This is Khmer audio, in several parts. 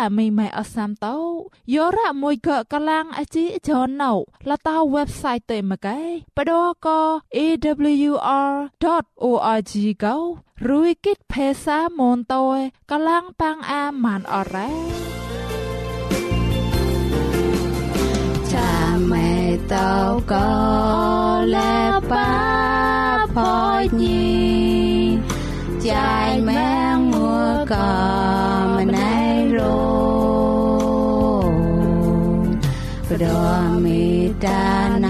តែមីម៉ែអសាមតោយោរ៉ាមួយកកឡាំងអជីចនណៅលតា website ទៅមកែបដក awr.org កោរួយគិតភាសាមនតោកឡាំងប៉ាំងអាម៉ានអរ៉ាចាមេតោកោលេប៉ាផោញីចៃមែងមួក បដមេតាណាយ៉ាំ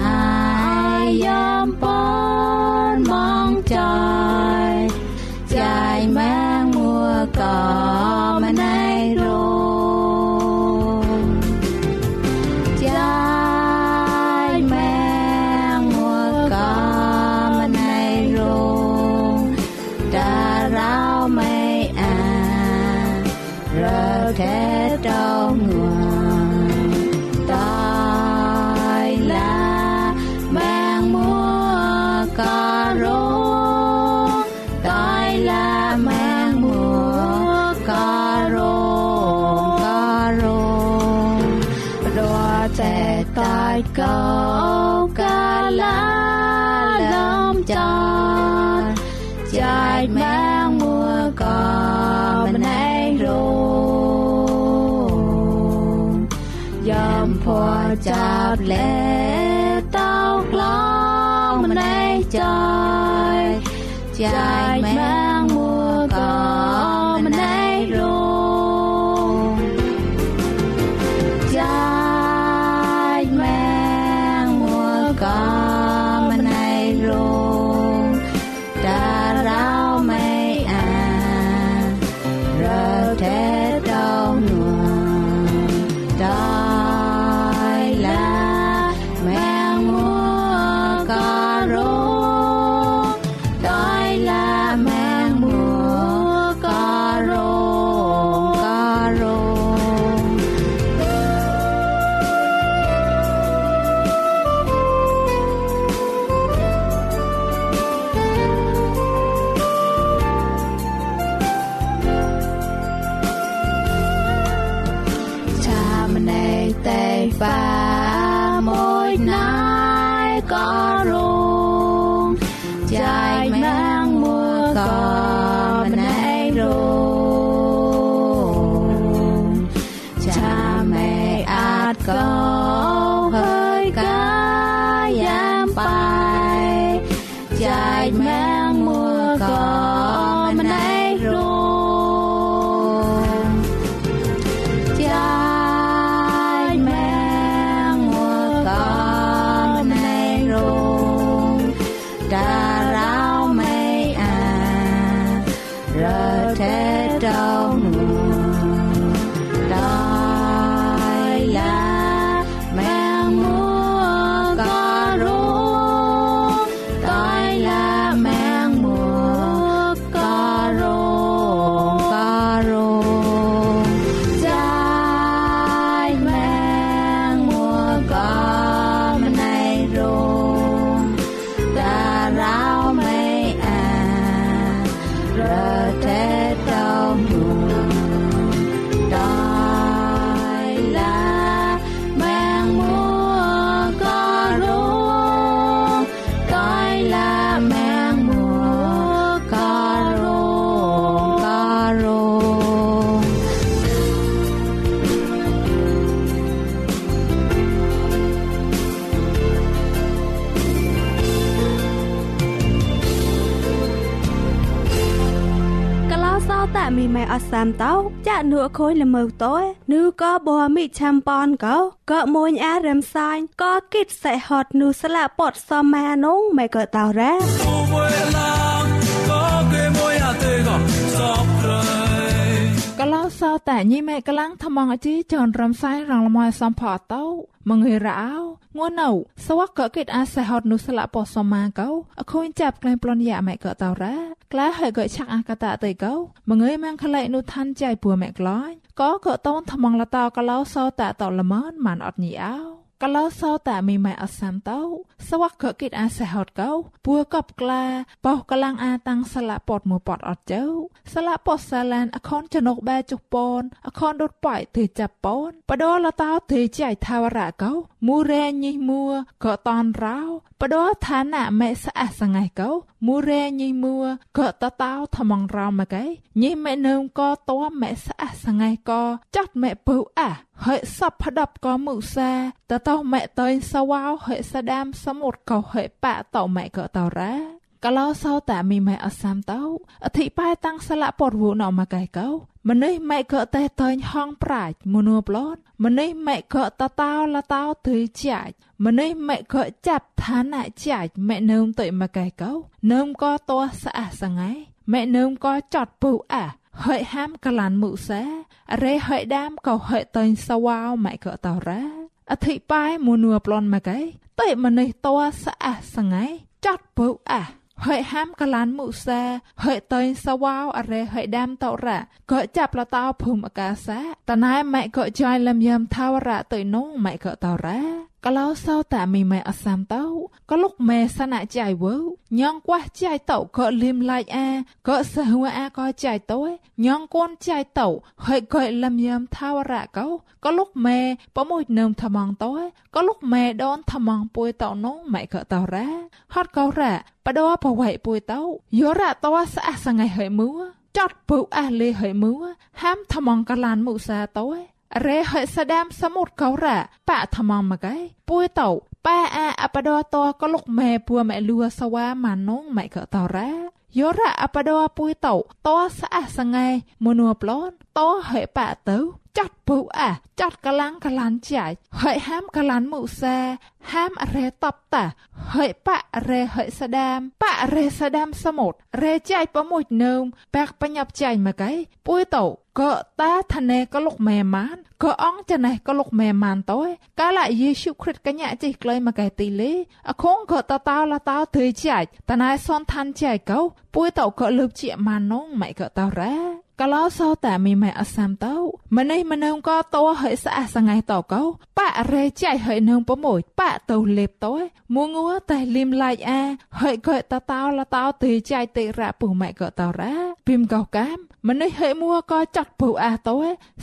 លែតោក្លងម្នៃចាយចាយម៉ា Bye. Bye. ចាក់នោះខ ôi ល្មើតោនឺក៏បោមីឆេមផុនក៏ក៏មួយអារឹមសាញ់ក៏គិតសេះហត់នឺស្លាប់ពត់សមានុងម៉ែក៏តោរ៉េកលោសោតែញីម៉ែកលាំងថ្មងអជីចនរំសាយរងលមោសំផអតោ មងើរោងួននៅសវកកកិតអាសេហត់នុស្លាពសមាកោអខូនចាប់ក្លែងប្លន់យ៉ាម៉ែកតោរ៉ាក្លាហើយកឆាក់អាកតតៃកោមងើម៉ាំងក្លែនុឋានចៃពួម៉ែក្លាញ់ក៏កតូនថ្មងលតោកលោសោតែតលមនម៉ានអត់ញីអោ កលោសោតែមីម៉ែអសាំតោសវកកិតអាសេហតកោពួកបក្លាបោកលាំងអាតាំងស្លាពតមួយពតអត់ចៅស្លាពតសាឡានអខនចនុកបែចុកពនអខនដុតប៉ៃទេចាប់ពនបដលតោទេចៃថាវរៈកោមូរែញីមួក៏តនរោបដឋានៈមេស្អសងៃកោមូរែញីមួក៏តតោថ្មងរោមកៃញីមេនឹមក៏តមេស្អ សងៃក៏ចាត់មេពៅអាហើយសពផដប់ក៏មុសាតតោម៉ែតើសវោហើយស្ដាមសមុទ្រក៏ហើយប៉តោម៉ែក៏តរ៉ាកលោសោតែមីម៉ែអសាំតោអធិបាយតាំងស្លាពតវូណមកៃកោម្នេះម៉ែក៏តែតើញហងប្រាច់មនួប្លន់ម្នេះម៉ែក៏តតោលតោទើចាច់ម្នេះម៉ែក៏ចាប់ឋានៈចាច់ម៉ែនឹមទៅមកៃកោនឹមក៏តោស្អះសងៃម៉ែនឹមក៏ចត់ពូអា ហើយហាមកលានមុសារេហើយដាមក៏ហើយតើញសវោម៉ែក៏តរ៉ាអធិបាយមនួប្លន់មកៃតែម្នេះតោស្អះសងៃចត់ពូអាហើយហាមកលានមុសាហើយតើញសវោអរេហើយដាមតរ៉ាក៏ចាប់លតោភូមិអាកាសាតណៃម៉ែក៏ចាយលំយ៉ាំថាវរៈទៅនងម៉ែក៏តរ៉ា កលោសោតែមីម៉ែអសាំតោក៏លុកម៉ែសណៈចៃវើញងကွះចៃតោក៏លឹមឡៃអាក៏សហវអាក៏ចៃតោញងកូនចៃតោហើយក៏លំយ៉ាំថាវរៈកោក៏លុកម៉ែប្រមួយនឹមថ្មងតោក៏លុកម៉ែដនថ្មងពួយតោនងម៉ែក៏តោរ៉ាហត់ក៏រ៉ាបដោប្រវៃពួយតោយោរ៉ាតោស្អះសងៃហើយមួចត់ពូអះលេហើយមួហាំថ្មងកលានមុសាតោ រេហើយស្ដាមសមុទ្រកោរ៉ាប៉ថ្មងមកឯពួយតោប៉ាអាអបដោតក៏លុកម៉ែពួម៉ែលួសវ៉ាម៉ានងម៉ែក៏តរ៉ាយោរ៉ាអបដោពួយតោតស្អះសងៃមនួប្លន់តហើយប៉ទៅចាត់ពូអាចាត់កលាំងកលានចាច់ហើយហាមកលានមុសាហាមរេតបតាហើយប៉រេហើយស្ដាមប៉រេស្ដាមសមុទ្ររេចាច់ប្រមួយនឹមបាក់បញ្ញាប់ចាញ់មកឯពួយតោក៏តាថណេក៏លុកម៉ែម៉ានក៏អងចណេះក៏លុកម៉ែម៉ានតើកាលយេស៊ូវគ្រីស្ទកញ្ញាចេះក្លែងមកឯទីលេអខងក៏តតោលតោធ្វើចាច់តណៃសនឋានចាច់កោពួយតោក៏លើបជាម៉ានងម៉ែក៏តរ៉ា កលោសោតែមីម៉ែអសាំតោម្នេះម្នឹងក៏តោហើយស្អះសងៃតោកោប៉រេចៃហើយនឹងប្រមួយប៉ទៅលេបតោមួងួតែលឹមឡាយអាហើយក៏តតោលតោទេចៃទេរ៉ាពុម៉ែក៏តរ៉ាពីមកោកាមម្នេះហើយមួក៏ចាត់ពុអាតោ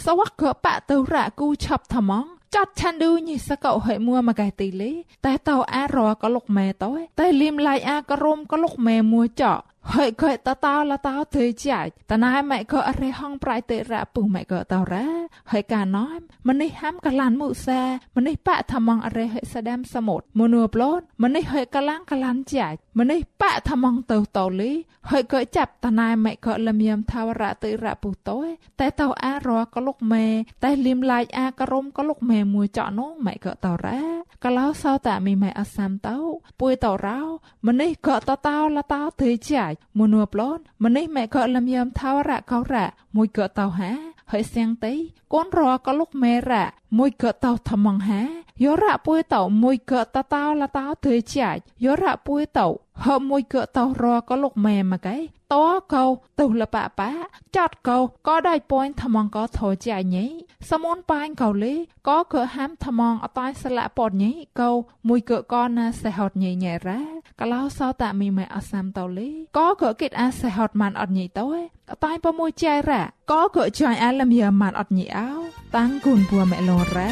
សវកក៏ប៉ទៅរ៉ាគូឆប់ថ្មងចាត់ឆាន់ឌូញីសកោហិមួមកែទីលេតែតោអារក៏លុកម៉ែតោតែលឹមឡាយអាក៏រុំក៏លុកម៉ែមួចោ ហើយក៏តតោលតោទៅចាច់តណៃម៉ែក៏អរេហងប្រៃទៅរ៉ាពុម៉ែក៏តរ៉ាហើយកាណោម្នេះហាំកឡានមុសាម្នេះប៉ថ្មងអរេហើយស្ដាមសមុទ្រមនួប្លូនម្នេះហើយកលាំងកឡានចាច់ម្នេះប៉ថ្មងទៅតលីហើយក៏ចាប់តណៃម៉ែក៏លមៀមថាវរ៉ាទៅរ៉ាពុតយតែតោអារក៏លុកម៉ែតែលឹមឡាយអាក៏រុំក៏លុកម៉ែមួយចော့នោះម៉ែក៏តរ៉ាកឡោសោតាមីម៉ែអសាំតោពួយតរោម្នេះក៏តតោលតោទៅចាច់មនួប្លូនម្នេះម៉ែក៏លមៀមថាវរ៉ាក៏រ៉ាមួយក៏តោហាហើយសៀងតៃកូនរក៏លុកមេរ៉ាមួយក៏តោថ្មងហាយោរ៉ាពួយតោមួយក៏តតោលតោទៅចាច់យោរ៉ាពួយតោហើមួយក៏តោរក៏លុកមេមកឯ តោកោទៅលបបាចតកោក៏ដៃពួយថ្មងក៏ថោចាញ់សមុនបាញ់កោលេក៏ក៏ហាំថ្មងអតៃស្លាក់ពតញីកោមួយក៏ក៏ណាសេហតញីញ៉ែរ៉ាកឡោសោតាមីម៉ែអសាំតោលេក៏ក៏គិតអាសេហតម៉ានអត់ញីតោអតៃប្រមួយចែរ៉ាក៏ក៏ចាញ់អាលមយាម៉ានអត់ញីអោតាំងគុនពួមេឡរ៉ា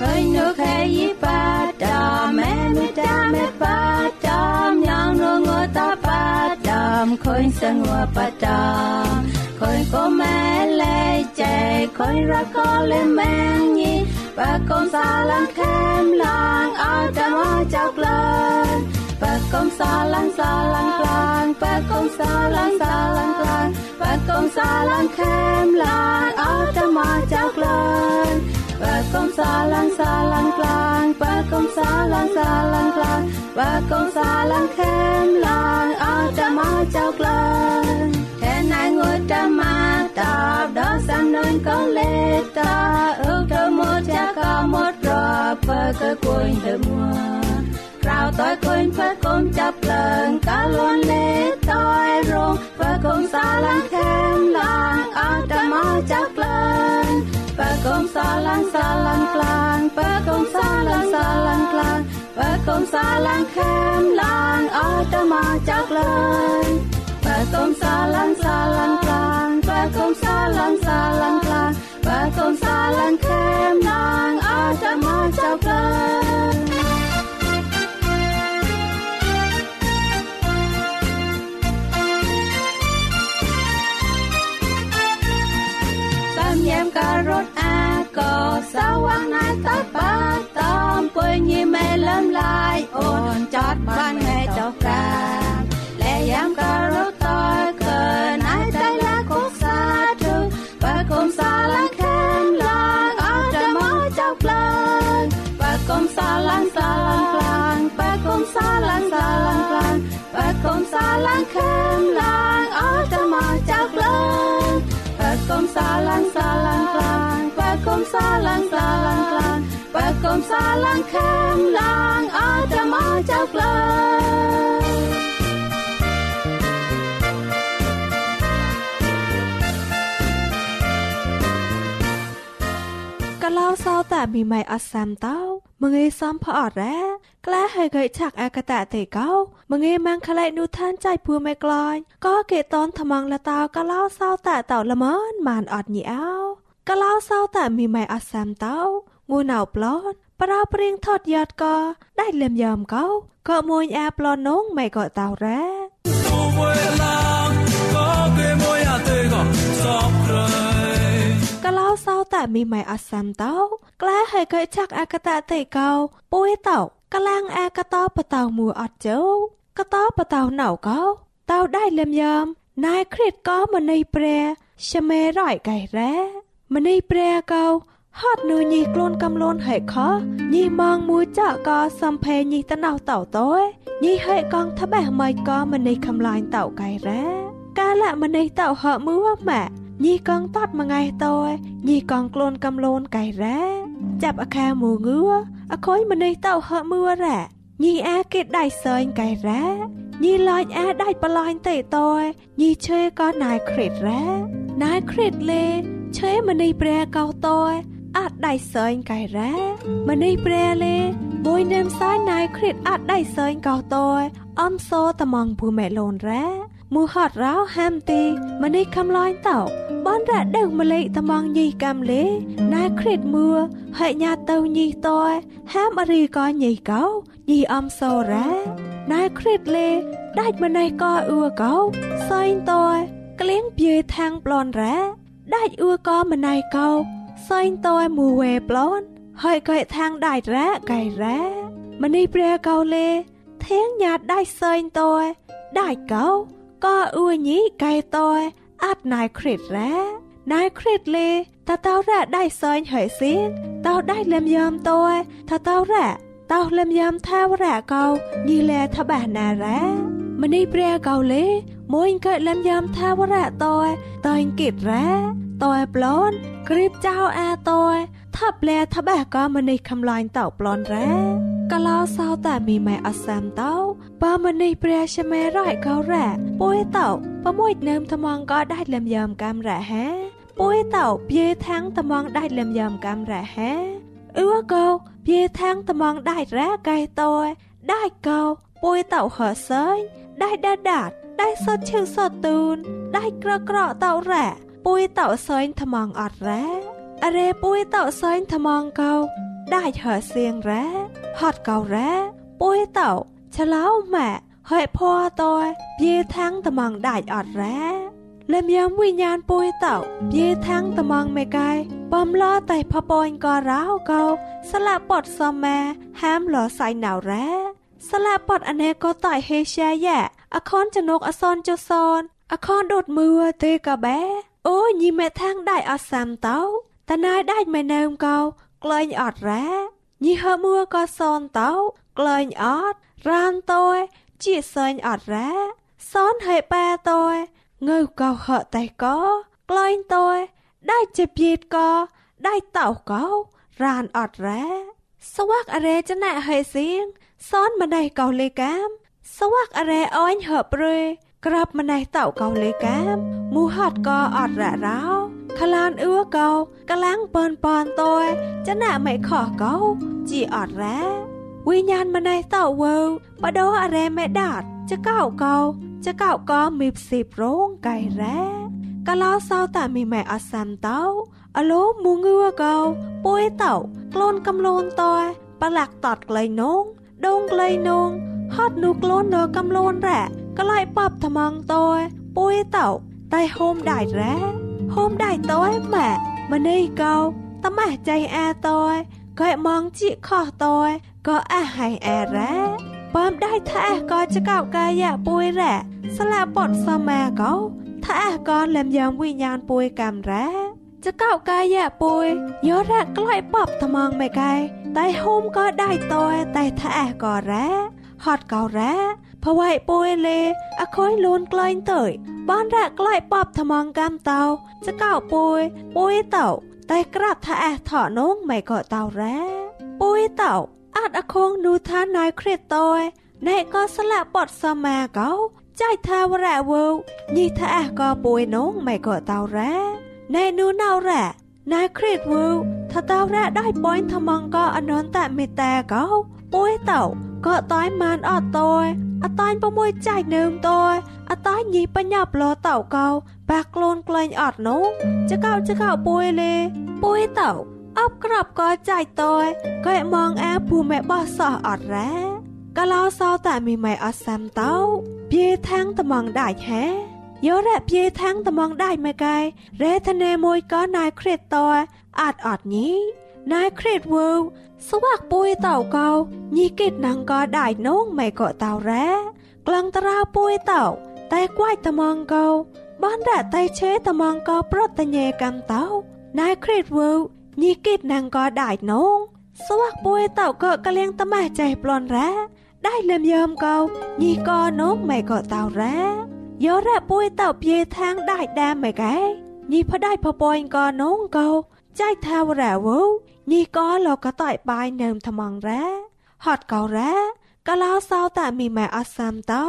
Hỡi nước hay y ba đàm đàm khôi sang ngô ba đàm khôi có mẹ lê chạy khôi ra có lên mang nhi ba con xa lăng khem lăng ở đàm ở chọc lên ba con xa lăng xa lăng lăng ba con xa lăng xa lăng lăng ba con xa lăng khem lăng ở đàm ở chọc lên ba công xa lăng xa lăng lăng ba công xa lăng xa lăng lăng ba công xa lăng khem lang ở trăm ở chào lăng thế này ngồi trăm mà đạp đó sang nơi có lệ ta. Ước thơ một cha có một rò bơ cơ quên đôi mùa. Rào tôi quên phết công chấp lần cả luôn lệ tôi rong và công xa lăng khem lang ở trăm ở chào ba con sa lang sa lang klang ba con sa lang sa lang klang ba con sa lang khem lang ở trong mà chắc lên ba con sa lang sa lang klang ba con sa lang sa lang klang ba con sa lang khem lang ở trong mà chắc lên យាម តបាតំពុញយីមេលំឡាយអូនចតបានថ្ងៃចោកាលែយាមការ kom salang khem lang ada ma chau klang កឡោសោតមីម៉ៃអសាំតោមងេសំផអរ៉ាក្លាហើយកៃឆាក់អកតៈតេកោមងេម៉ាំងខ្លៃនូឋានចៃពួមេក្លាញ់ក៏គេតនថ្មងលតោកឡោសោតតោល្មនម៉ានអត់ញីអោកឡោសោតមីម៉ៃអសាំតោងួនអោប្លន់ ប្រោព្រៀងថតយ៉ាត់ក៏ได้លឹមយ៉ាមកោក៏មួយអាប្លន់នងម៉ៃក៏តោរ៉ា Tu voi lang có cái môi à tê gò sọc rồi កឡោសោតមីម៉ៃអសាំតោក្លាហើយកៃឆាក់អកតៈតេកោពួយតោកលាំងអកតោបតោមួអត់ជោកតោបតោណៅកោតោได้លឹមយ៉ាមណៃគ្រិតក៏មនីព្រះရှមេរ៉ៃកៃរ៉ាមនីព្រះកោ ហត់នូញីក្លូនកំលូនហេខញីម៉ងមួយចាក់ក៏សំភេញីតណៅតោតោញីហេកងថាបេះម៉ៃក៏មនីកំឡាញ់តោកៃរ៉ាកាលៈមនីតោហមួម៉ាញីកងតតមួយថ្ងៃតោញីកងក្លូនកំលូនកៃរ៉ាចាប់អខាមួងឿអខុយមនីតោហមួរ៉ាញីអាគេដៃសើញកៃរ៉ាញីឡាញអាដៃបលាញ់តេតោញីឆេក៏ណៃគ្រិតរ៉ាណៃគ្រិតលេឆេមនីព្រះកោតោ អាចដៃសើញកៃរ៉ាមនីព្រះលេមួយនឹមសាយណៃគ្រិតអាចដៃសើញកោតោអំសោតមងភូមេឡូនរ៉ាមូហត់រោហាំទីមនេះខំឡាញ់តោបនរ៉ាដេវម្លេតំងញីកំលេណែគ្រិតមួហើយញ៉ាទៅញីតយហាមអរីក៏ញីកោញីអំសូរ៉ាណែគ្រិតលេដាច់ម្នេះក៏អ៊ូកោសែងតើក្លៀងពីខាងប្លន់រ៉ាដាច់អ៊ូក៏ម្នេះកោ សែងតើមួយវេប្លន់ហើយក៏ខាងដាច់រ៉ាកៃរ៉ាម្នេះព្រះកោលេធៀងញាតដាច់សែងតើដាច់កោក៏អ៊ូញីកៃតើអាត់ណៃគ្រិតរ៉ាណៃគ្រិតលេតើតើរ៉ាដាច់សែងហើយសៀងតើដាច់លឹមយ៉ាំតើតើតើរ៉ាតោលឹមយ៉ាំថាវរៈកោញីលែថាបះណារ៉ាម្នេះព្រះកោលេ មួយកើតលឹមយ៉ាំថាវរៈតើតើគិតរ៉ាតើប្លន់ក្រៀបចៅអាតើថាប់លែថាបះកោម្នេះខំឡាញ់តោប្លន់រ៉ាកឡោសោតែមីម៉ែអសាមតោបើម្នេះព្រះရှមេរ៉ៃកោរ៉ាពួយតោប្រមួយនឹមថ្មងក៏ដាច់លឹមយ៉ាំកាមរ៉ាហាពួយតោព្យាថាំងថ្មងដាច់លឹមយ៉ាំកាមរ៉ាហាអ៊ឺកោវាថាំងត្មងដាច់រ៉ាកែតោដាច់កោពួយតោហសើញដាច់ដាដាត់ ដាច់សតឈឺសតទូនដាច់ក្រក្រតោរ៉ាពួយតោសើញថ្មងអត់រ៉ាអរេពួយតោសើញថ្មងកោដាច់ហសៀងរ៉ាហត់កោរ៉ាពួយតោឆ្លោម៉ាហើយភ័រតោវាថាំងត្មងដាច់អត់រ៉ាលំយ៉ាំវិញ្ញាណពួយតោយេថាំងតមងមេកាយបំឡតែផពងក៏រោកោស្លាពតសមាហាមលសៃណៅរ៉ាស្លាពតអនេកតៃហេជាយ៉ាអខនចនុកអសនចសនអខនដុតមើទេក สลาปอดอเนก็ต่อยเฮเชียะอคอนจะนกอซอนจะซอน อคอนโดดมือเตกะแบโอ้ยีแม่ทางได้อสามเต้าตานายได้ไม่เนิมเกาเกลยอดแร้ยีเฮมัวก็ซอนเต้าเกลยอดรานตัวจีเซนอดแร้ซ้อนให้แปตัวงือเกาเหอะแต่ก็เกลยตัวได้เจ็บยีดก็ได้เต่าเการานอดแร้ តោកោរានអត់រ៉ាស្វាក់អរេចណែហេសៀងសនម្នេះកោលេកាមស្វាក់អរេអញហព្រេក្របម្នេះតោកោលេកាមមូហត់កោអត់រ៉ារោខ្លានអឿកោកលាំងពើនប៉នតើចណែមិនខោះកោជីអត់រ៉ាវិញ្ញាណម្នេះតោវើបដោអរេមេដាតចកោកោចកោក៏មីផ្សេប្រងកៃរ៉ា កាឡោសោតមីម៉ែអសាំតោអឡូមងឿកោពួយតោក្លូនកំលូនតោបលាក់តតក្លែងនងដងក្លែងនងហត់នូក្លូននកំលូនរ៉ាក្លែងបបថ្មងតោពួយតោតែហូមដៃរ៉ាហូមដៃតោម៉ាម្នេះកោតម៉ះចៃអាតោក៏มองជីខោះតោក៏អះហៃអែរ៉ាបំได้ถ้าก็จะเก่ากายะปุยแหล ะสละปดสมาก็ถ้าก็ลำยองวิญญาณปุยกำแรจะเก่ากายะปุยยอดระกล้อยปอบทมองไม่ไกลแต่โฮมก็ได้ตัวแต่ถ้าก็แร้ฮอดเก่าแร้พะไว้ปุยเลอะคอยลูนกลอยเตยบ้านแรกกล้อยปอบทมองกำเตาจะเก่าปุยปุยเต่าแต่กระถ้าถอน้องไม่ก็เต่าแร้ปุยเต่าអាចអខងនូថាណៃគ្រិតតយណែក៏ស្លាក់បត់សមាកោ ចៃថាវរៈវោញីថាអះក៏ពួយនងម៉ែក៏តោរ៉ាណែនូណៅរ៉ាណែគ្រេតវោថាតោរ៉ាได้ពុញថ្មងក៏អនន្តមេតាក៏ពួយតោក៏តៃមានអត់តោអតាញ់៦ចៃនឹមតោអតាញ់ញីបញ្ញាប់លោតោកោបាក់ខ្លួនក្លែងអត់នោះចកោចកោពួយលេពួយតោអបក្របក៏ចៃតោក៏មងអាភូមិបោះសោះអត់រ៉ា កឡោសោតែមីម៉ែអត់សាំតោព្យាថាំងត្មងដាច់ហេយោរ៉ាព្យាថាំងត្មងដាច់មកែរេធនេមួយក៏ណៃគ្រិតតអត់អត់ញីណៃគ្រិតវើស្វាក់ពួយតោកោញីគិតណាងក៏ដាច់នងមិនក៏តោរ៉ាក្លងតារាពួយតោតែគួយត្មងកោបានរ៉ាតែឆេត្មងកោប្រតញេកំតោណៃគ្រិតវើញីគិតណាងក៏ដាច់នងស្វាក់ពួយតោក៏កលៀងតម៉ះចៃប្លន់រ៉ា ได้ลำยามเกาญีกอนกไม่ก็เต่าแร้ยอแร้ปุ้ยเต่าเพียทางได้แดมไม่แกญีพอได้พอปอยกอนงเกาใจทาวแร้วูญีกอเราก็ต่อยปลายเนิมทมังแร้ฮอดเก่าแร้กะลาวเศร้าแต่มีแม่อัสามเต้า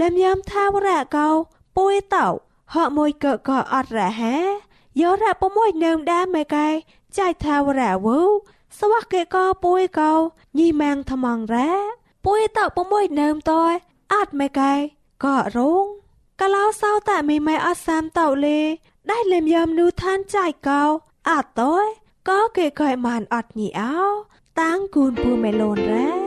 ลำยามทาวแร้เกาปุ้ยเต่าฮอมวยเกะกะอัดแร้แฮยอแร้ปมวยเนิมแดมไม่แกใจทาวแร้วูสวักเกะกอปุ้ยเกาญีแมงทมังแร้ ពួយតោពមួយនឹមតយអាត់មិកែក៏រងកឡោសោតមីម៉ែអសាំតោលេได้เลมยามนูท่านใจเกาอาต้อยก็เกยก่อยมันอดหนีเอาตั้งกูนปูเมโลนแร้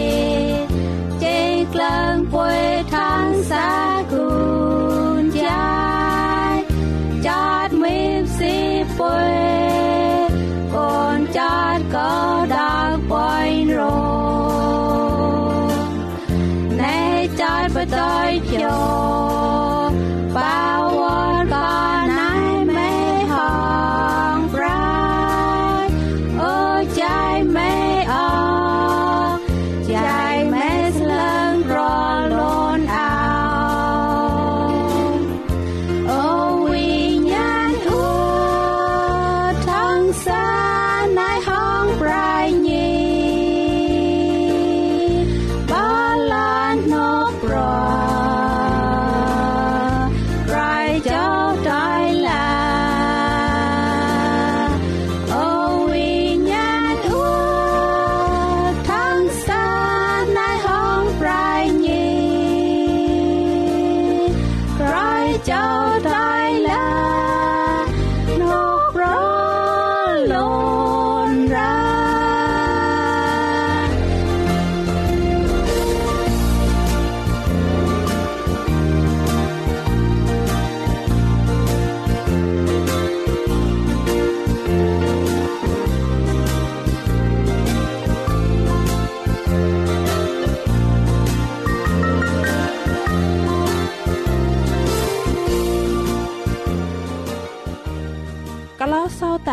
ស៊ី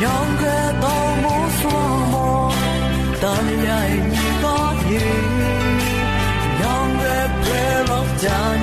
younger than most more darling i got you younger prayer of time